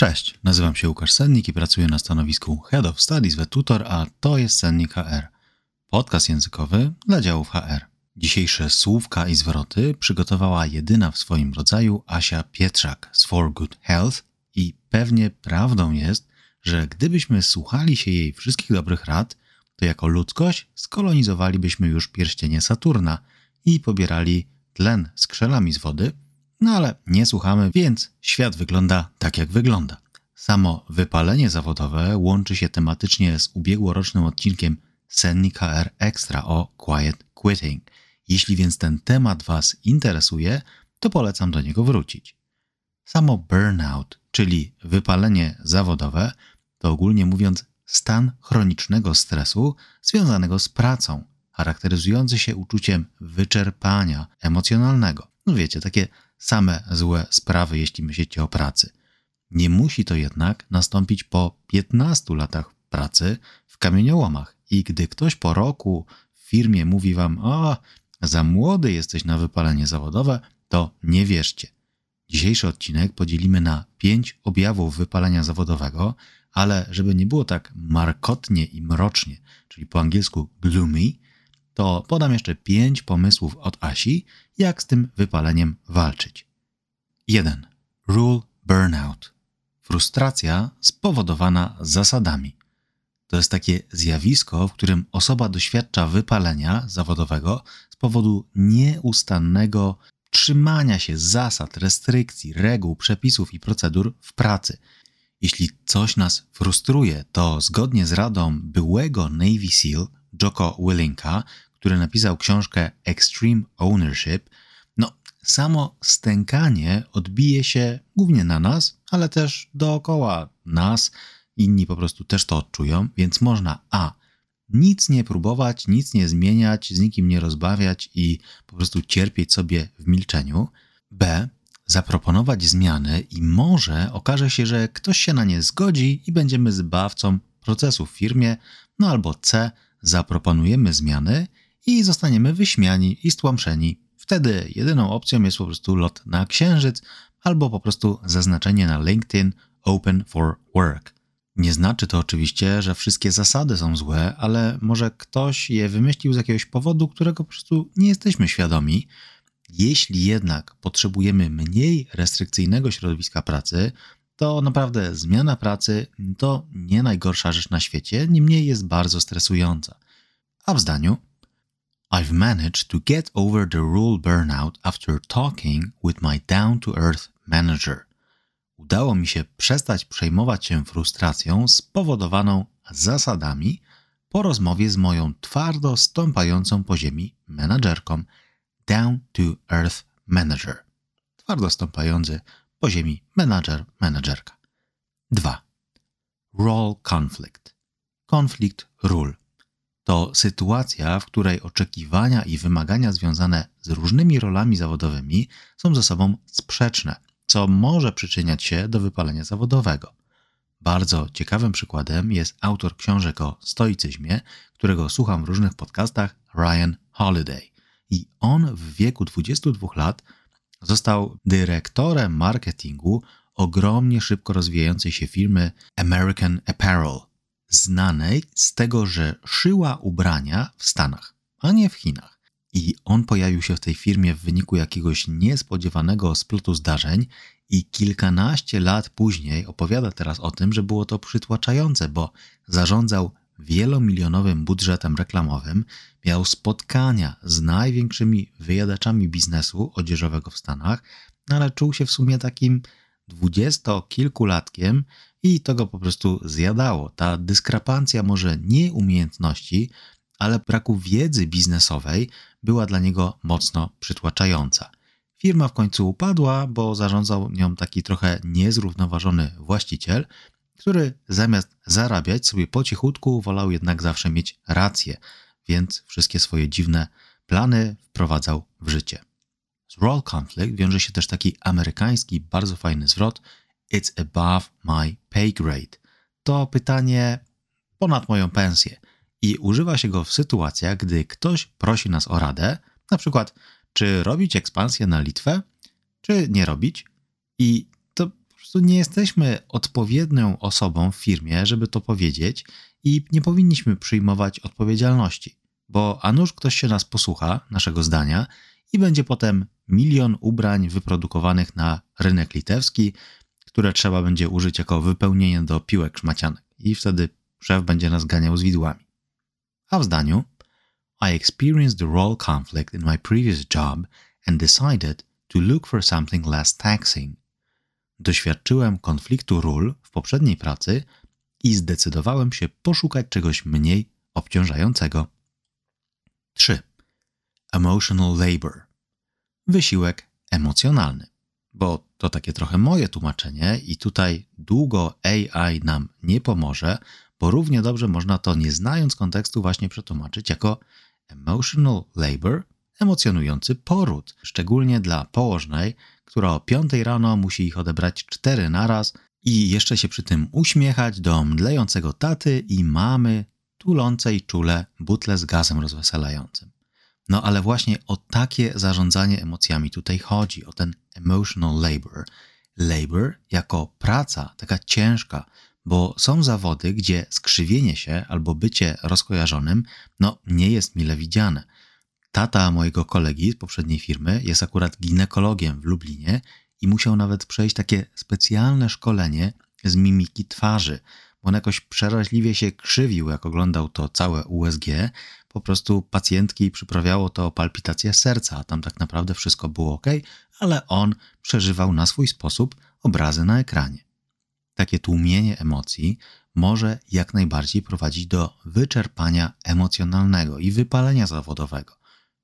Cześć, nazywam się Łukasz Sennik i pracuję na stanowisku Head of Studies we Tutor, a to jest Sennik HR. Podcast językowy dla działów HR. Dzisiejsze słówka i zwroty przygotowała jedyna w swoim rodzaju Asia Pietrzak z For Good Health i pewnie prawdą jest, że gdybyśmy słuchali się jej wszystkich dobrych rad, to jako ludzkość skolonizowalibyśmy już pierścienie Saturna i pobierali tlen skrzelami z wody – no ale nie słuchamy, więc świat wygląda tak, jak wygląda. Samo wypalenie zawodowe łączy się tematycznie z ubiegłorocznym odcinkiem Senni KR Extra o Quiet Quitting. Jeśli więc ten temat Was interesuje, to polecam do niego wrócić. Samo burnout, czyli wypalenie zawodowe, to ogólnie mówiąc stan chronicznego stresu związanego z pracą, charakteryzujący się uczuciem wyczerpania emocjonalnego. No wiecie, takie same złe sprawy, jeśli myślicie o pracy. Nie musi to jednak nastąpić po 15 latach pracy w kamieniołomach. I gdy ktoś po roku w firmie mówi wam, o, za młody jesteś na wypalenie zawodowe, to nie wierzcie. Dzisiejszy odcinek podzielimy na pięć objawów wypalenia zawodowego, ale żeby nie było tak markotnie i mrocznie, czyli po angielsku gloomy, to podam jeszcze pięć pomysłów od Asi, jak z tym wypaleniem walczyć. 1. Rule burnout. Frustracja spowodowana zasadami. To jest takie zjawisko, w którym osoba doświadcza wypalenia zawodowego z powodu nieustannego trzymania się zasad, restrykcji, reguł, przepisów i procedur w pracy. Jeśli coś nas frustruje, to zgodnie z radą byłego Navy SEAL Joko Willinka, który napisał książkę Extreme Ownership, no samo stękanie odbije się głównie na nas, ale też dookoła nas. Inni po prostu też to odczują, więc można a. Nic nie próbować, nic nie zmieniać, z nikim nie rozbawiać i po prostu cierpieć sobie w milczeniu. B. Zaproponować zmiany i może okaże się, że ktoś się na nie zgodzi i będziemy zbawcą procesu w firmie. No albo C. Zaproponujemy zmiany i zostaniemy wyśmiani i stłamszeni. Wtedy jedyną opcją jest po prostu lot na księżyc albo po prostu zaznaczenie na LinkedIn Open for Work. Nie znaczy to oczywiście, że wszystkie zasady są złe, ale może ktoś je wymyślił z jakiegoś powodu, którego po prostu nie jesteśmy świadomi. Jeśli jednak potrzebujemy mniej restrykcyjnego środowiska pracy, to naprawdę zmiana pracy to nie najgorsza rzecz na świecie, niemniej jest bardzo stresująca. A w zdaniu I've managed to get over the rule burnout after talking with my down to earth manager. Udało mi się przestać przejmować się frustracją spowodowaną zasadami po rozmowie z moją twardo stąpającą po ziemi menadżerką down to earth manager. Twardo stąpający po ziemi menadżer, menadżerka. 2. Role conflict. Konflikt ról to sytuacja, w której oczekiwania i wymagania związane z różnymi rolami zawodowymi są ze sobą sprzeczne, co może przyczyniać się do wypalenia zawodowego. Bardzo ciekawym przykładem jest autor książek o stoicyzmie, którego słucham w różnych podcastach, Ryan Holiday. I on w wieku 22 lat został dyrektorem marketingu ogromnie szybko rozwijającej się firmy American Apparel, znanej z tego, że szyła ubrania w Stanach, a nie w Chinach. I on pojawił się w tej firmie w wyniku jakiegoś niespodziewanego splotu zdarzeń i kilkanaście lat później opowiada teraz o tym, że było to przytłaczające, bo zarządzał wielomilionowym budżetem reklamowym, miał spotkania z największymi wyjadaczami biznesu odzieżowego w Stanach, ale czuł się w sumie takim dwudziestokilkulatkiem i to go po prostu zjadało. Ta dyskrepancja może nie umiejętności, ale braku wiedzy biznesowej była dla niego mocno przytłaczająca. Firma w końcu upadła, bo zarządzał nią taki trochę niezrównoważony właściciel, który zamiast zarabiać sobie po cichutku, wolał jednak zawsze mieć rację, więc wszystkie swoje dziwne plany wprowadzał w życie. Z role conflict wiąże się też taki amerykański, bardzo fajny zwrot. It's above my pay grade. To pytanie ponad moją pensję. I używa się go w sytuacjach, gdy ktoś prosi nas o radę, na przykład czy robić ekspansję na Litwę, czy nie robić. I to po prostu nie jesteśmy odpowiednią osobą w firmie, żeby to powiedzieć. I nie powinniśmy przyjmować odpowiedzialności, bo a nuż ktoś się nas posłucha, naszego zdania i będzie potem milion ubrań wyprodukowanych na rynek litewski, które trzeba będzie użyć jako wypełnienie do piłek szmacianek i wtedy szef będzie nas ganiał z widłami. A w zdaniu I experienced the role conflict in my previous job and decided to look for something less taxing. Doświadczyłem konfliktu ról w poprzedniej pracy i zdecydowałem się poszukać czegoś mniej obciążającego. 3. Emotional labor. Wysiłek emocjonalny. Bo to takie trochę moje tłumaczenie i tutaj długo AI nam nie pomoże, bo równie dobrze można to nie znając kontekstu właśnie przetłumaczyć jako emotional labor, emocjonujący poród, szczególnie dla położnej, która o 5 rano musi ich odebrać cztery naraz i jeszcze się przy tym uśmiechać do mdlejącego taty i mamy tulącej czule butle z gazem rozweselającym. No ale właśnie o takie zarządzanie emocjami tutaj chodzi, o ten emotional labor. Labor jako praca, taka ciężka, bo są zawody, gdzie skrzywienie się albo bycie rozkojarzonym, no nie jest mile widziane. Tata mojego kolegi z poprzedniej firmy jest akurat ginekologiem w Lublinie i musiał nawet przejść takie specjalne szkolenie z mimiki twarzy. On jakoś przeraźliwie się krzywił, jak oglądał to całe USG. Po prostu pacjentki przyprawiało to palpitację serca, a tam tak naprawdę wszystko było ok, ale on przeżywał na swój sposób obrazy na ekranie. Takie tłumienie emocji może jak najbardziej prowadzić do wyczerpania emocjonalnego i wypalenia zawodowego,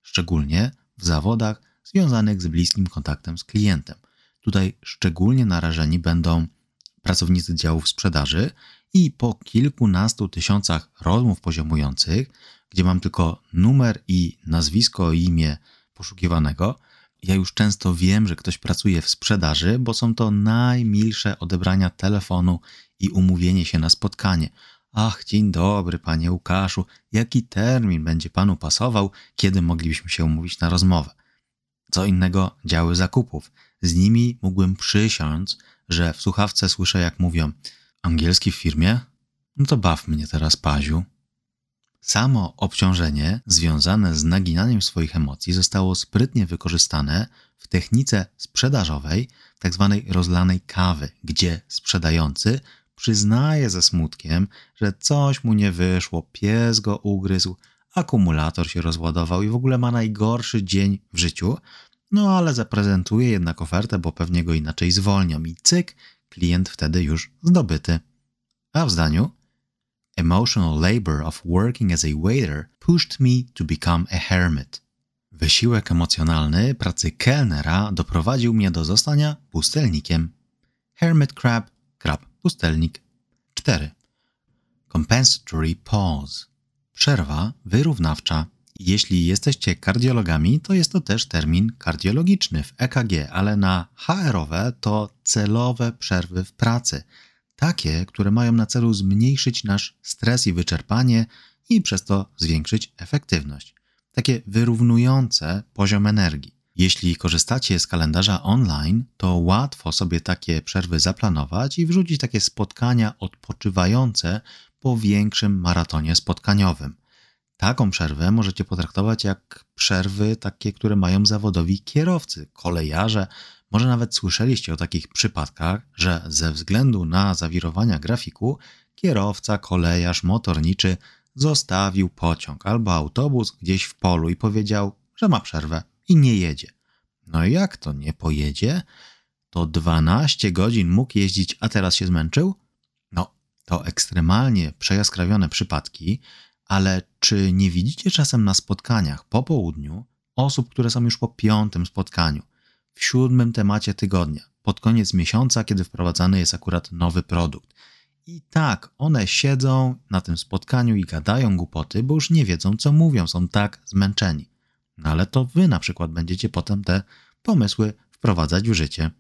szczególnie w zawodach związanych z bliskim kontaktem z klientem. Tutaj szczególnie narażeni będą pracownicy działów sprzedaży i po kilkunastu tysiącach rozmów poziomujących, gdzie mam tylko numer i nazwisko imię poszukiwanego, ja już często wiem, że ktoś pracuje w sprzedaży, bo są to najmilsze odebrania telefonu i umówienie się na spotkanie. Ach, dzień dobry, panie Łukaszu, jaki termin będzie panu pasował, kiedy moglibyśmy się umówić na rozmowę? Co innego działy zakupów. Z nimi mógłbym przysiąc, że w słuchawce słyszę, jak mówią: Angielski w firmie? No to baw mnie teraz, Paziu. Samo obciążenie związane z naginaniem swoich emocji zostało sprytnie wykorzystane w technice sprzedażowej, tzw. Tak rozlanej kawy, gdzie sprzedający przyznaje ze smutkiem, że coś mu nie wyszło, pies go ugryzł, akumulator się rozładował i w ogóle ma najgorszy dzień w życiu, no ale zaprezentuje jednak ofertę, bo pewnie go inaczej zwolnią i cyk, klient wtedy już zdobyty. A w zdaniu Emotional labor of working as a waiter pushed me to become a hermit. Wysiłek emocjonalny pracy kelnera doprowadził mnie do zostania pustelnikiem. Hermit crab, krab pustelnik. 4. Compensatory pause. Przerwa wyrównawcza. Jeśli jesteście kardiologami, to jest to też termin kardiologiczny w EKG, ale na HR-owe to celowe przerwy w pracy – takie, które mają na celu zmniejszyć nasz stres i wyczerpanie i przez to zwiększyć efektywność. Takie wyrównujące poziom energii. Jeśli korzystacie z kalendarza online, to łatwo sobie takie przerwy zaplanować i wrzucić takie spotkania odpoczywające po większym maratonie spotkaniowym. Taką przerwę możecie potraktować jak przerwy takie, które mają zawodowi kierowcy, kolejarze może nawet słyszeliście o takich przypadkach, że ze względu na zawirowania grafiku kierowca, kolejarz, motorniczy zostawił pociąg albo autobus gdzieś w polu i powiedział, że ma przerwę i nie jedzie. No jak to nie pojedzie? To 12 godzin mógł jeździć, a teraz się zmęczył? No, to ekstremalnie przejaskrawione przypadki, ale czy nie widzicie czasem na spotkaniach po południu osób, które są już po piątym spotkaniu? w siódmym temacie tygodnia, pod koniec miesiąca, kiedy wprowadzany jest akurat nowy produkt. I tak, one siedzą na tym spotkaniu i gadają głupoty, bo już nie wiedzą, co mówią, są tak zmęczeni. No ale to wy na przykład będziecie potem te pomysły wprowadzać w życie.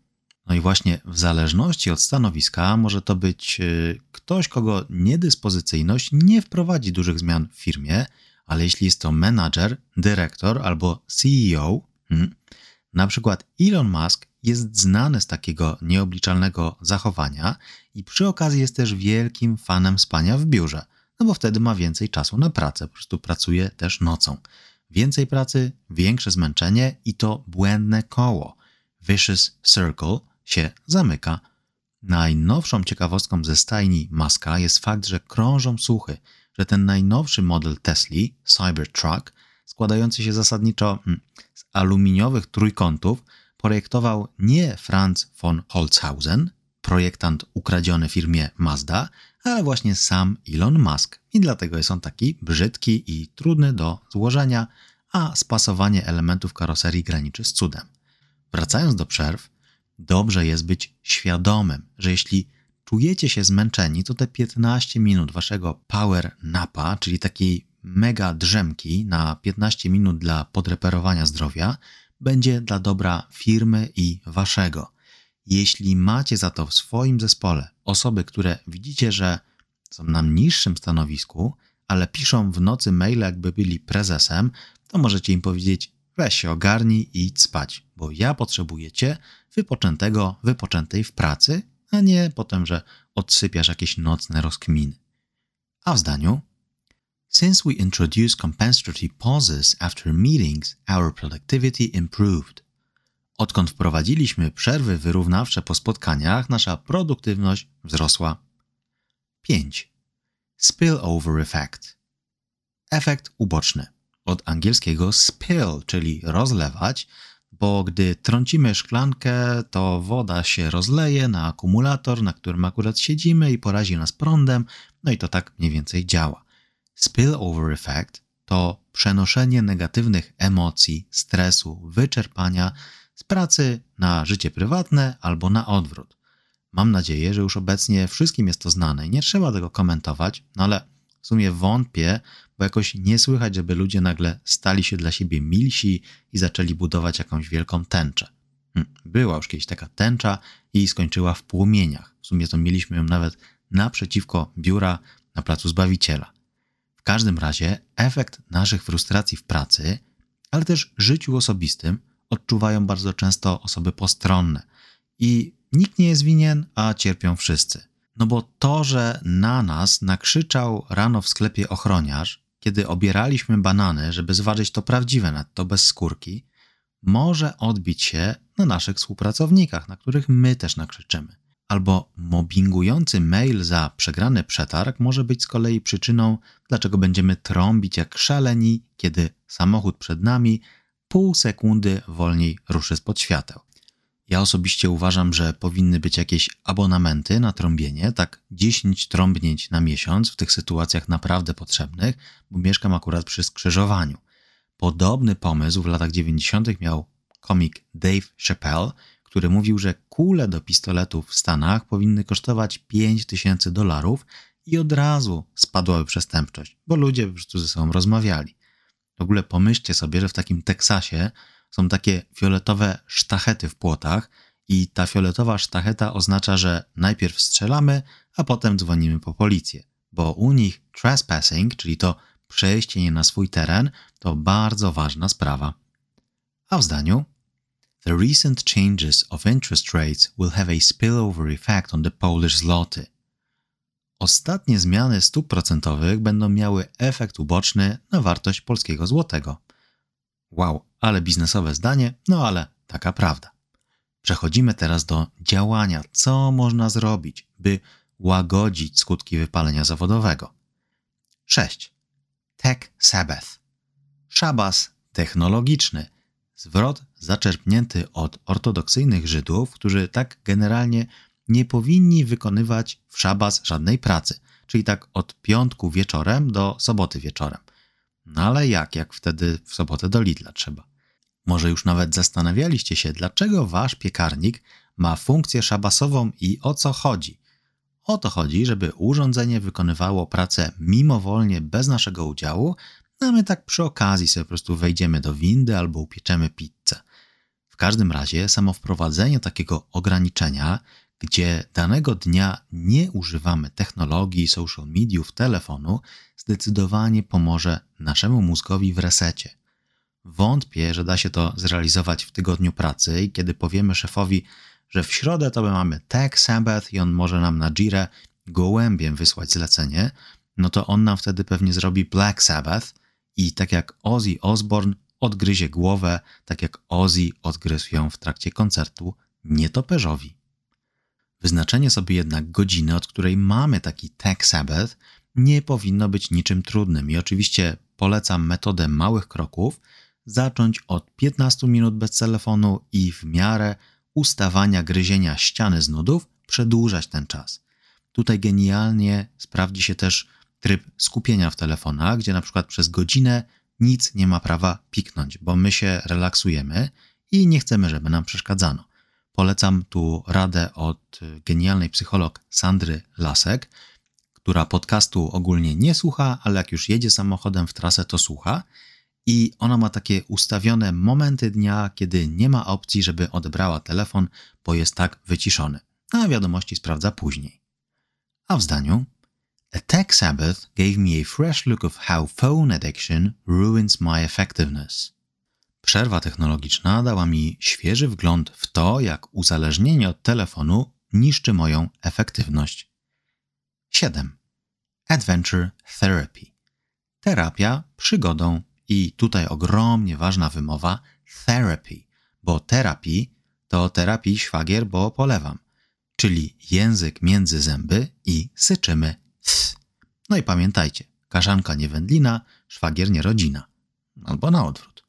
No i właśnie w zależności od stanowiska może to być y, ktoś, kogo niedyspozycyjność nie wprowadzi dużych zmian w firmie, ale jeśli jest to menadżer, dyrektor albo CEO, hmm, na przykład Elon Musk jest znany z takiego nieobliczalnego zachowania i przy okazji jest też wielkim fanem spania w biurze, no bo wtedy ma więcej czasu na pracę, po prostu pracuje też nocą. Więcej pracy, większe zmęczenie i to błędne koło. Vicious Circle się zamyka. Najnowszą ciekawostką ze stajni Maska jest fakt, że krążą słuchy, że ten najnowszy model Tesla, Cybertruck, składający się zasadniczo hmm, z aluminiowych trójkątów, projektował nie Franz von Holzhausen, projektant ukradziony firmie Mazda, ale właśnie sam Elon Musk. I dlatego jest on taki brzydki i trudny do złożenia, a spasowanie elementów karoserii graniczy z cudem. Wracając do przerw, dobrze jest być świadomym, że jeśli czujecie się zmęczeni, to te 15 minut waszego power napa, czyli takiej mega drzemki na 15 minut dla podreperowania zdrowia, będzie dla dobra firmy i waszego. Jeśli macie za to w swoim zespole osoby, które widzicie, że są na niższym stanowisku, ale piszą w nocy maile, jakby byli prezesem, to możecie im powiedzieć: weź się ogarnij i idź spać, bo ja potrzebujecie wypoczętego, wypoczętej w pracy, a nie potem, że odsypiasz jakieś nocne rozkminy. A w zdaniu Since we introduced compensatory pauses after meetings, our productivity improved. Odkąd wprowadziliśmy przerwy wyrównawcze po spotkaniach, nasza produktywność wzrosła. 5. Spillover effect. Efekt uboczny. Od angielskiego spill, czyli rozlewać, bo gdy trącimy szklankę, to woda się rozleje na akumulator, na którym akurat siedzimy i porazi nas prądem, no i to tak mniej więcej działa. Spillover effect to przenoszenie negatywnych emocji, stresu, wyczerpania z pracy na życie prywatne albo na odwrót. Mam nadzieję, że już obecnie wszystkim jest to znane i nie trzeba tego komentować, no ale w sumie wątpię, bo jakoś nie słychać, żeby ludzie nagle stali się dla siebie milsi i zaczęli budować jakąś wielką tęczę. Hm, była już kiedyś taka tęcza i skończyła w płomieniach. W sumie to mieliśmy ją nawet naprzeciwko biura na placu Zbawiciela każdym razie efekt naszych frustracji w pracy, ale też życiu osobistym odczuwają bardzo często osoby postronne. I nikt nie jest winien, a cierpią wszyscy. No bo to, że na nas nakrzyczał rano w sklepie ochroniarz, kiedy obieraliśmy banany, żeby zważyć to prawdziwe, nadto bez skórki, może odbić się na naszych współpracownikach, na których my też nakrzyczymy albo mobbingujący mail za przegrany przetarg może być z kolei przyczyną, dlaczego będziemy trąbić jak szaleni, kiedy samochód przed nami pół sekundy wolniej ruszy spod świateł. Ja osobiście uważam, że powinny być jakieś abonamenty na trąbienie, tak 10 trąbnięć na miesiąc w tych sytuacjach naprawdę potrzebnych, bo mieszkam akurat przy skrzyżowaniu. Podobny pomysł w latach 90. miał komik Dave Chappelle, który mówił, że kule do pistoletów w Stanach powinny kosztować 5000 dolarów i od razu spadłaby przestępczość, bo ludzie po prostu ze sobą rozmawiali. W ogóle pomyślcie sobie, że w takim Teksasie są takie fioletowe sztachety w płotach i ta fioletowa sztacheta oznacza, że najpierw strzelamy, a potem dzwonimy po policję, bo u nich trespassing, czyli to przejście nie na swój teren, to bardzo ważna sprawa. A w zdaniu The recent changes of interest rates will have a spillover effect on the Polish zloty. Ostatnie zmiany stóp procentowych będą miały efekt uboczny na wartość polskiego złotego. Wow, ale biznesowe zdanie, no ale taka prawda. Przechodzimy teraz do działania, co można zrobić, by łagodzić skutki wypalenia zawodowego. 6. Tech Sabbath. Szabas technologiczny – Zwrot zaczerpnięty od ortodoksyjnych Żydów, którzy tak generalnie nie powinni wykonywać w szabas żadnej pracy, czyli tak od piątku wieczorem do soboty wieczorem. No ale jak, jak wtedy w sobotę do Lidla trzeba? Może już nawet zastanawialiście się, dlaczego wasz piekarnik ma funkcję szabasową i o co chodzi? O to chodzi, żeby urządzenie wykonywało pracę mimowolnie bez naszego udziału, a my tak przy okazji sobie po prostu wejdziemy do windy albo upieczemy pizzę. W każdym razie samo wprowadzenie takiego ograniczenia, gdzie danego dnia nie używamy technologii, social mediów, telefonu, zdecydowanie pomoże naszemu mózgowi w resecie. Wątpię, że da się to zrealizować w tygodniu pracy i kiedy powiemy szefowi, że w środę to my mamy Tech Sabbath i on może nam na Jirę gołębiem wysłać zlecenie, no to on nam wtedy pewnie zrobi Black Sabbath i tak jak Ozzy Osbourne odgryzie głowę, tak jak Ozzy odgryzł ją w trakcie koncertu nietoperzowi. Wyznaczenie sobie jednak godziny, od której mamy taki Tech Sabbath, nie powinno być niczym trudnym i oczywiście polecam metodę małych kroków, zacząć od 15 minut bez telefonu i w miarę ustawania gryzienia ściany z nudów przedłużać ten czas. Tutaj genialnie sprawdzi się też tryb skupienia w telefonach, gdzie na przykład przez godzinę nic nie ma prawa piknąć, bo my się relaksujemy i nie chcemy, żeby nam przeszkadzano. Polecam tu radę od genialnej psycholog Sandry Lasek, która podcastu ogólnie nie słucha, ale jak już jedzie samochodem w trasę, to słucha. I ona ma takie ustawione momenty dnia, kiedy nie ma opcji, żeby odebrała telefon, bo jest tak wyciszony. A wiadomości sprawdza później. A w zdaniu A tech Sabbath gave me a fresh look of how phone addiction ruins my effectiveness. Przerwa technologiczna dała mi świeży wgląd w to, jak uzależnienie od telefonu niszczy moją efektywność. 7. Adventure Therapy. Terapia przygodą i tutaj ogromnie ważna wymowa therapy, bo terapii to terapii szwagier, bo polewam, czyli język między zęby i syczymy th. No i pamiętajcie, kaszanka nie wędlina, szwagier nie rodzina. Albo na odwrót.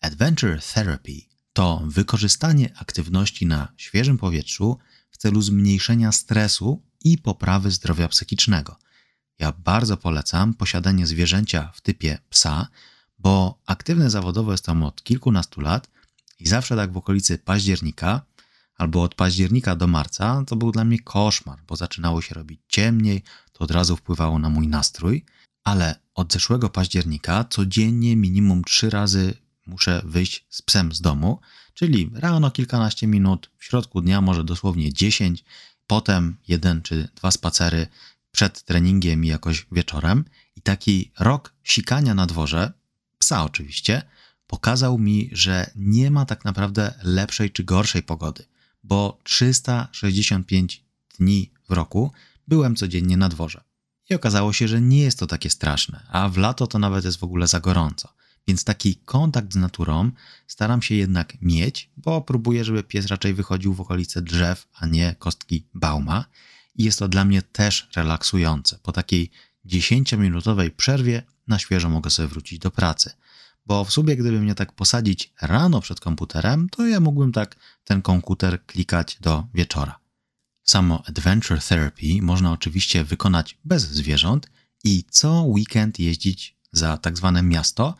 Adventure Therapy to wykorzystanie aktywności na świeżym powietrzu w celu zmniejszenia stresu i poprawy zdrowia psychicznego. Ja bardzo polecam posiadanie zwierzęcia w typie psa, bo aktywny zawodowo jestem od kilkunastu lat i zawsze tak w okolicy października albo od października do marca to był dla mnie koszmar, bo zaczynało się robić ciemniej, to od razu wpływało na mój nastrój, ale od zeszłego października codziennie minimum trzy razy muszę wyjść z psem z domu, czyli rano kilkanaście minut, w środku dnia może dosłownie 10, potem jeden czy dwa spacery przed treningiem i jakoś wieczorem. I taki rok sikania na dworze, psa oczywiście, pokazał mi, że nie ma tak naprawdę lepszej czy gorszej pogody, bo 365 dni w roku byłem codziennie na dworze. I okazało się, że nie jest to takie straszne, a w lato to nawet jest w ogóle za gorąco. Więc taki kontakt z naturą staram się jednak mieć, bo próbuję, żeby pies raczej wychodził w okolice drzew, a nie kostki bauma. I jest to dla mnie też relaksujące. Po takiej 10-minutowej przerwie na świeżo mogę sobie wrócić do pracy. Bo w sumie, gdyby mnie tak posadzić rano przed komputerem, to ja mógłbym tak ten komputer klikać do wieczora. Samo Adventure Therapy można oczywiście wykonać bez zwierząt i co weekend jeździć za tak zwane miasto,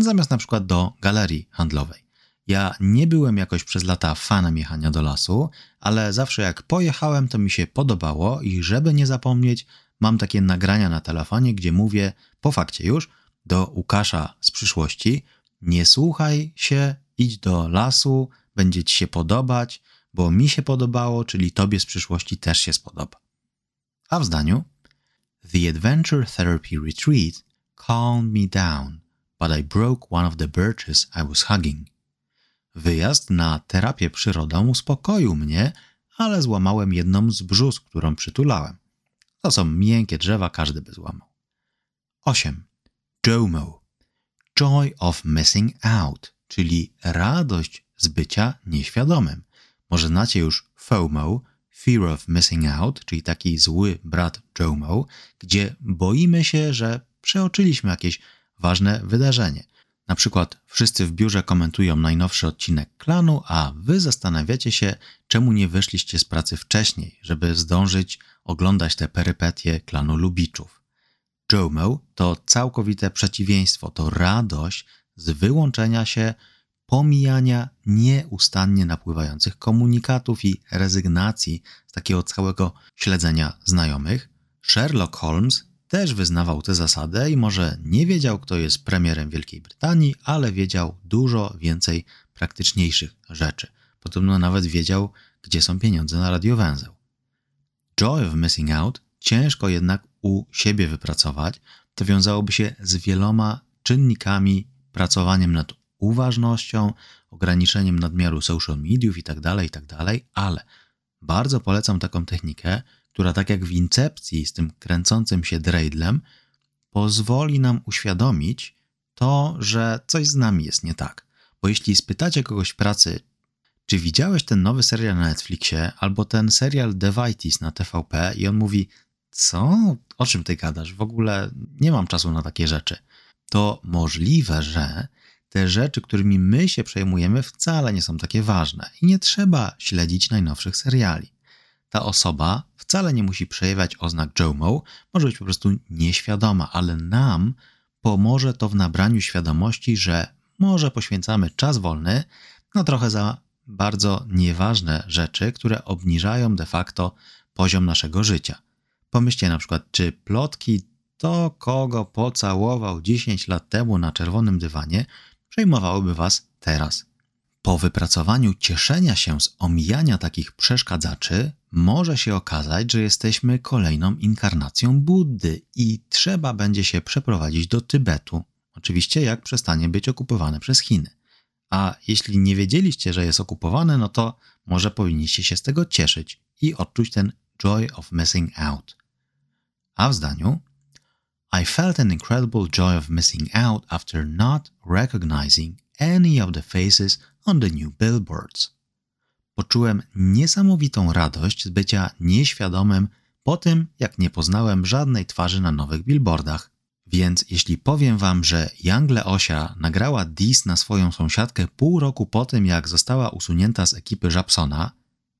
zamiast na przykład do galerii handlowej. Ja nie byłem jakoś przez lata fanem jechania do lasu, ale zawsze jak pojechałem, to mi się podobało i żeby nie zapomnieć, mam takie nagrania na telefonie, gdzie mówię po fakcie już do Łukasza z przyszłości: Nie słuchaj się, idź do lasu, będzie ci się podobać, bo mi się podobało, czyli tobie z przyszłości też się spodoba. A w zdaniu: The Adventure Therapy Retreat calmed me down, but I broke one of the birches I was hugging. Wyjazd na terapię przyrodą uspokoił mnie, ale złamałem jedną z brzus, którą przytulałem. To są miękkie drzewa, każdy by złamał. 8. JOMO Joy of Missing Out, czyli radość z bycia nieświadomym. Może znacie już FOMO, Fear of Missing Out, czyli taki zły brat JOMO, gdzie boimy się, że przeoczyliśmy jakieś ważne wydarzenie. Na przykład wszyscy w biurze komentują najnowszy odcinek klanu, a wy zastanawiacie się, czemu nie wyszliście z pracy wcześniej, żeby zdążyć oglądać te perypetie klanu Lubiczów. JOMO to całkowite przeciwieństwo, to radość z wyłączenia się, pomijania nieustannie napływających komunikatów i rezygnacji z takiego całego śledzenia znajomych. Sherlock Holmes też wyznawał tę zasadę i może nie wiedział, kto jest premierem Wielkiej Brytanii, ale wiedział dużo więcej praktyczniejszych rzeczy. Podobno nawet wiedział, gdzie są pieniądze na radiowęzeł. Joy of Missing Out ciężko jednak u siebie wypracować. To wiązałoby się z wieloma czynnikami, pracowaniem nad uważnością, ograniczeniem nadmiaru social mediów itd., tak itd., tak ale bardzo polecam taką technikę, która tak jak w incepcji z tym kręcącym się dreidlem, pozwoli nam uświadomić to, że coś z nami jest nie tak. Bo jeśli spytacie kogoś w pracy, czy widziałeś ten nowy serial na Netflixie albo ten serial Devitis na TVP i on mówi, co? O czym ty gadasz? W ogóle nie mam czasu na takie rzeczy. To możliwe, że te rzeczy, którymi my się przejmujemy, wcale nie są takie ważne i nie trzeba śledzić najnowszych seriali. Ta osoba wcale nie musi przejawiać oznak JOMO, może być po prostu nieświadoma, ale nam pomoże to w nabraniu świadomości, że może poświęcamy czas wolny na trochę za bardzo nieważne rzeczy, które obniżają de facto poziom naszego życia. Pomyślcie na przykład, czy plotki to, kogo pocałował 10 lat temu na czerwonym dywanie, przejmowałyby Was teraz. Po wypracowaniu cieszenia się z omijania takich przeszkadzaczy, może się okazać, że jesteśmy kolejną inkarnacją Buddy i trzeba będzie się przeprowadzić do Tybetu. Oczywiście, jak przestanie być okupowane przez Chiny. A jeśli nie wiedzieliście, że jest okupowane, no to może powinniście się z tego cieszyć i odczuć ten joy of missing out. A w zdaniu I felt an incredible joy of missing out after not recognizing any of the faces on the new billboards. Poczułem niesamowitą radość z bycia nieświadomym po tym, jak nie poznałem żadnej twarzy na nowych billboardach. Więc jeśli powiem wam, że Young Leosia nagrała dis na swoją sąsiadkę pół roku po tym, jak została usunięta z ekipy Żabsona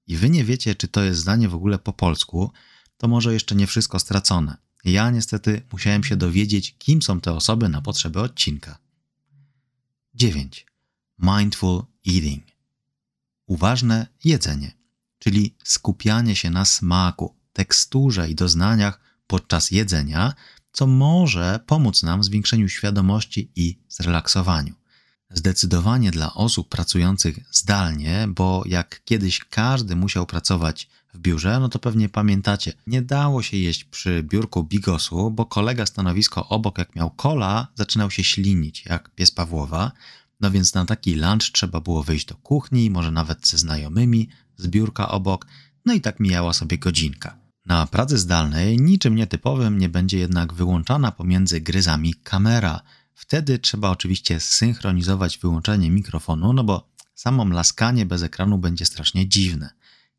i wy nie wiecie, czy to jest zdanie w ogóle po polsku, to może jeszcze nie wszystko stracone. Ja niestety musiałem się dowiedzieć, kim są te osoby na potrzeby odcinka. 9. Mindful eating. Uważne jedzenie, czyli skupianie się na smaku, teksturze i doznaniach podczas jedzenia, co może pomóc nam w zwiększeniu świadomości i zrelaksowaniu. Zdecydowanie dla osób pracujących zdalnie, bo jak kiedyś każdy musiał pracować w biurze, no to pewnie pamiętacie, nie dało się jeść przy biurku bigosu, bo kolega stanowisko obok, jak miał kola, zaczynał się ślinić, jak pies Pawłowa. No więc na taki lunch trzeba było wyjść do kuchni, może nawet ze znajomymi, z biurka obok, no i tak mijała sobie godzinka. Na pracy zdalnej niczym nietypowym nie będzie jednak wyłączana pomiędzy gryzami kamera. Wtedy trzeba oczywiście synchronizować wyłączenie mikrofonu, no bo samo laskanie bez ekranu będzie strasznie dziwne.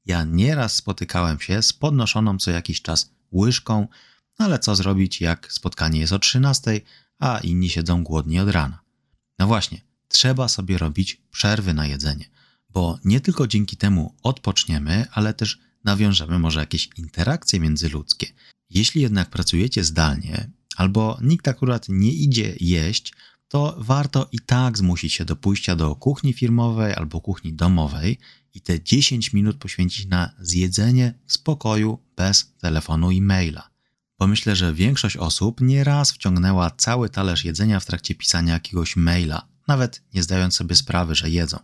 Ja nieraz spotykałem się z podnoszoną co jakiś czas łyżką, ale co zrobić, jak spotkanie jest o 13, a inni siedzą głodni od rana. No właśnie, trzeba sobie robić przerwy na jedzenie, bo nie tylko dzięki temu odpoczniemy, ale też nawiążemy może jakieś interakcje międzyludzkie. Jeśli jednak pracujecie zdalnie, albo nikt akurat nie idzie jeść, to warto i tak zmusić się do pójścia do kuchni firmowej albo kuchni domowej i te 10 minut poświęcić na zjedzenie w spokoju, bez telefonu i maila. Bo myślę, że większość osób nieraz wciągnęła cały talerz jedzenia w trakcie pisania jakiegoś maila, nawet nie zdając sobie sprawy, że jedzą.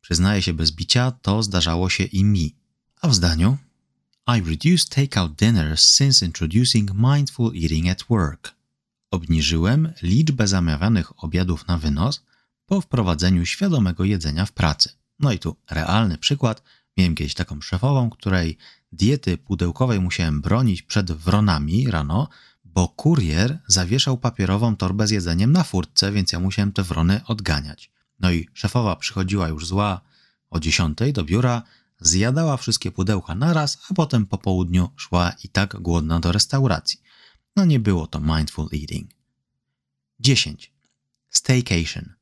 Przyznaję się bez bicia, to zdarzało się i mi. A w zdaniu I reduced takeout dinners since introducing mindful eating at work. Obniżyłem liczbę zamawianych obiadów na wynos po wprowadzeniu świadomego jedzenia w pracy. No i tu realny przykład. Miałem kiedyś taką szefową, której diety pudełkowej musiałem bronić przed wronami rano, bo kurier zawieszał papierową torbę z jedzeniem na furtce, więc ja musiałem te wrony odganiać. No i szefowa przychodziła już zła o 10 do biura, zjadała wszystkie pudełka naraz, a potem po południu szła i tak głodna do restauracji. No nie było to mindful eating. 10. Staycation.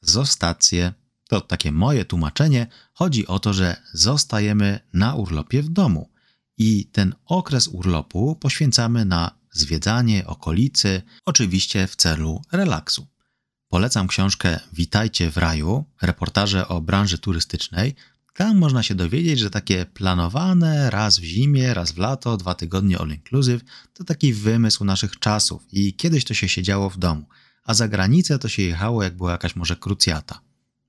Zostacje to takie moje tłumaczenie. Chodzi o to, że zostajemy na urlopie w domu i ten okres urlopu poświęcamy na zwiedzanie okolicy, oczywiście w celu relaksu. Polecam książkę Witajcie w raju, reportaże o branży turystycznej. Tam można się dowiedzieć, że takie planowane raz w zimie, raz w lato, dwa tygodnie all inclusive to taki wymysł naszych czasów i kiedyś to się siedziało w domu, a za granicę to się jechało jak była jakaś może krucjata,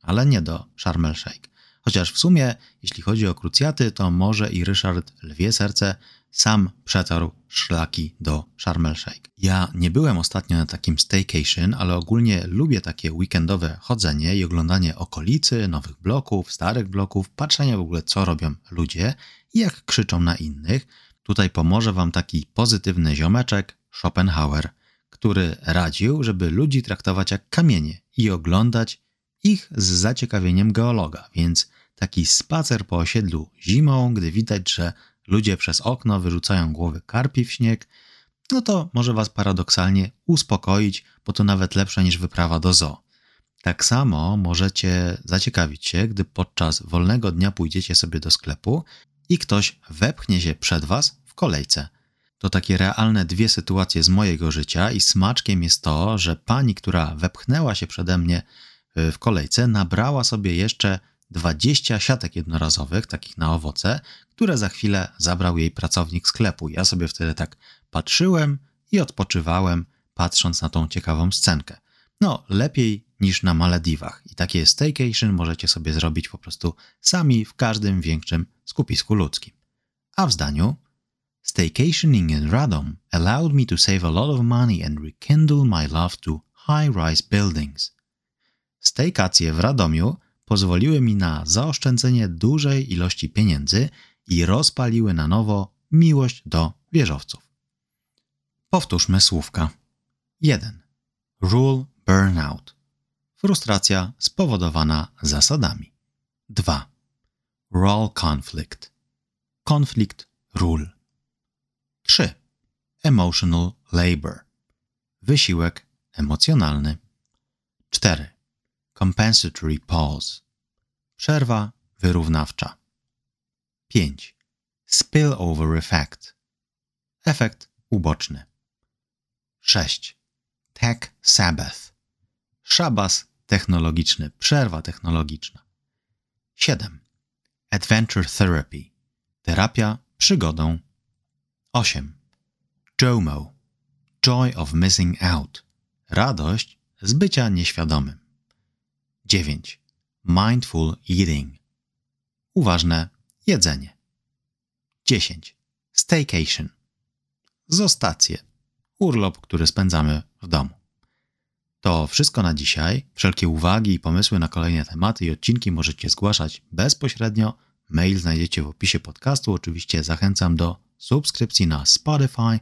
ale nie do Sharm el Sheikh. Chociaż w sumie, jeśli chodzi o krucjaty, to może i Ryszard Lwie Serce sam przetarł szlaki do Sharm el Sheikh. Ja nie byłem ostatnio na takim staycation, ale ogólnie lubię takie weekendowe chodzenie i oglądanie okolicy, nowych bloków, starych bloków, patrzenie w ogóle co robią ludzie i jak krzyczą na innych. Tutaj pomoże Wam taki pozytywny ziomeczek Schopenhauer, który radził, żeby ludzi traktować jak kamienie i oglądać ich z zaciekawieniem geologa, więc taki spacer po osiedlu zimą, gdy widać, że ludzie przez okno wyrzucają głowy karpi w śnieg, no to może Was paradoksalnie uspokoić, bo to nawet lepsze niż wyprawa do zoo. Tak samo możecie zaciekawić się, gdy podczas wolnego dnia pójdziecie sobie do sklepu i ktoś wepchnie się przed Was w kolejce. To takie realne dwie sytuacje z mojego życia i smaczkiem jest to, że pani, która wepchnęła się przede mnie w kolejce, nabrała sobie jeszcze 20 siatek jednorazowych, takich na owoce, które za chwilę zabrał jej pracownik sklepu. Ja sobie wtedy tak patrzyłem i odpoczywałem, patrząc na tą ciekawą scenkę. No, lepiej niż na Malediwach. I takie staycation możecie sobie zrobić po prostu sami w każdym większym skupisku ludzkim. A w zdaniu Staycationing in Radom allowed me to save a lot of money and rekindle my love to high-rise buildings. Staycacje w Radomiu pozwoliły mi na zaoszczędzenie dużej ilości pieniędzy i rozpaliły na nowo miłość do wieżowców. Powtórzmy słówka. 1. Rule burnout. Frustracja spowodowana zasadami. 2. Role conflict. Konflikt ról. 3. Emotional labor. Wysiłek emocjonalny. 4. Compensatory pause. Przerwa wyrównawcza. 5. Spillover effect. Efekt uboczny. 6. Tech Sabbath. Szabas technologiczny, przerwa technologiczna. 7. Adventure Therapy. Terapia przygodą. 8. JOMO. Joy of Missing Out. Radość z bycia nieświadomym. 9. Mindful Eating. Uważne jedzenie. 10. Staycation. Zostacje. Urlop, który spędzamy w domu. To wszystko na dzisiaj. Wszelkie uwagi i pomysły na kolejne tematy i odcinki możecie zgłaszać bezpośrednio. Mail znajdziecie w opisie podcastu. Oczywiście zachęcam do subskrypcji na Spotify,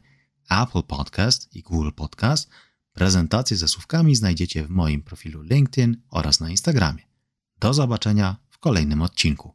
Apple Podcast i Google Podcast. Prezentacje ze słówkami znajdziecie w moim profilu LinkedIn oraz na Instagramie. Do zobaczenia w kolejnym odcinku.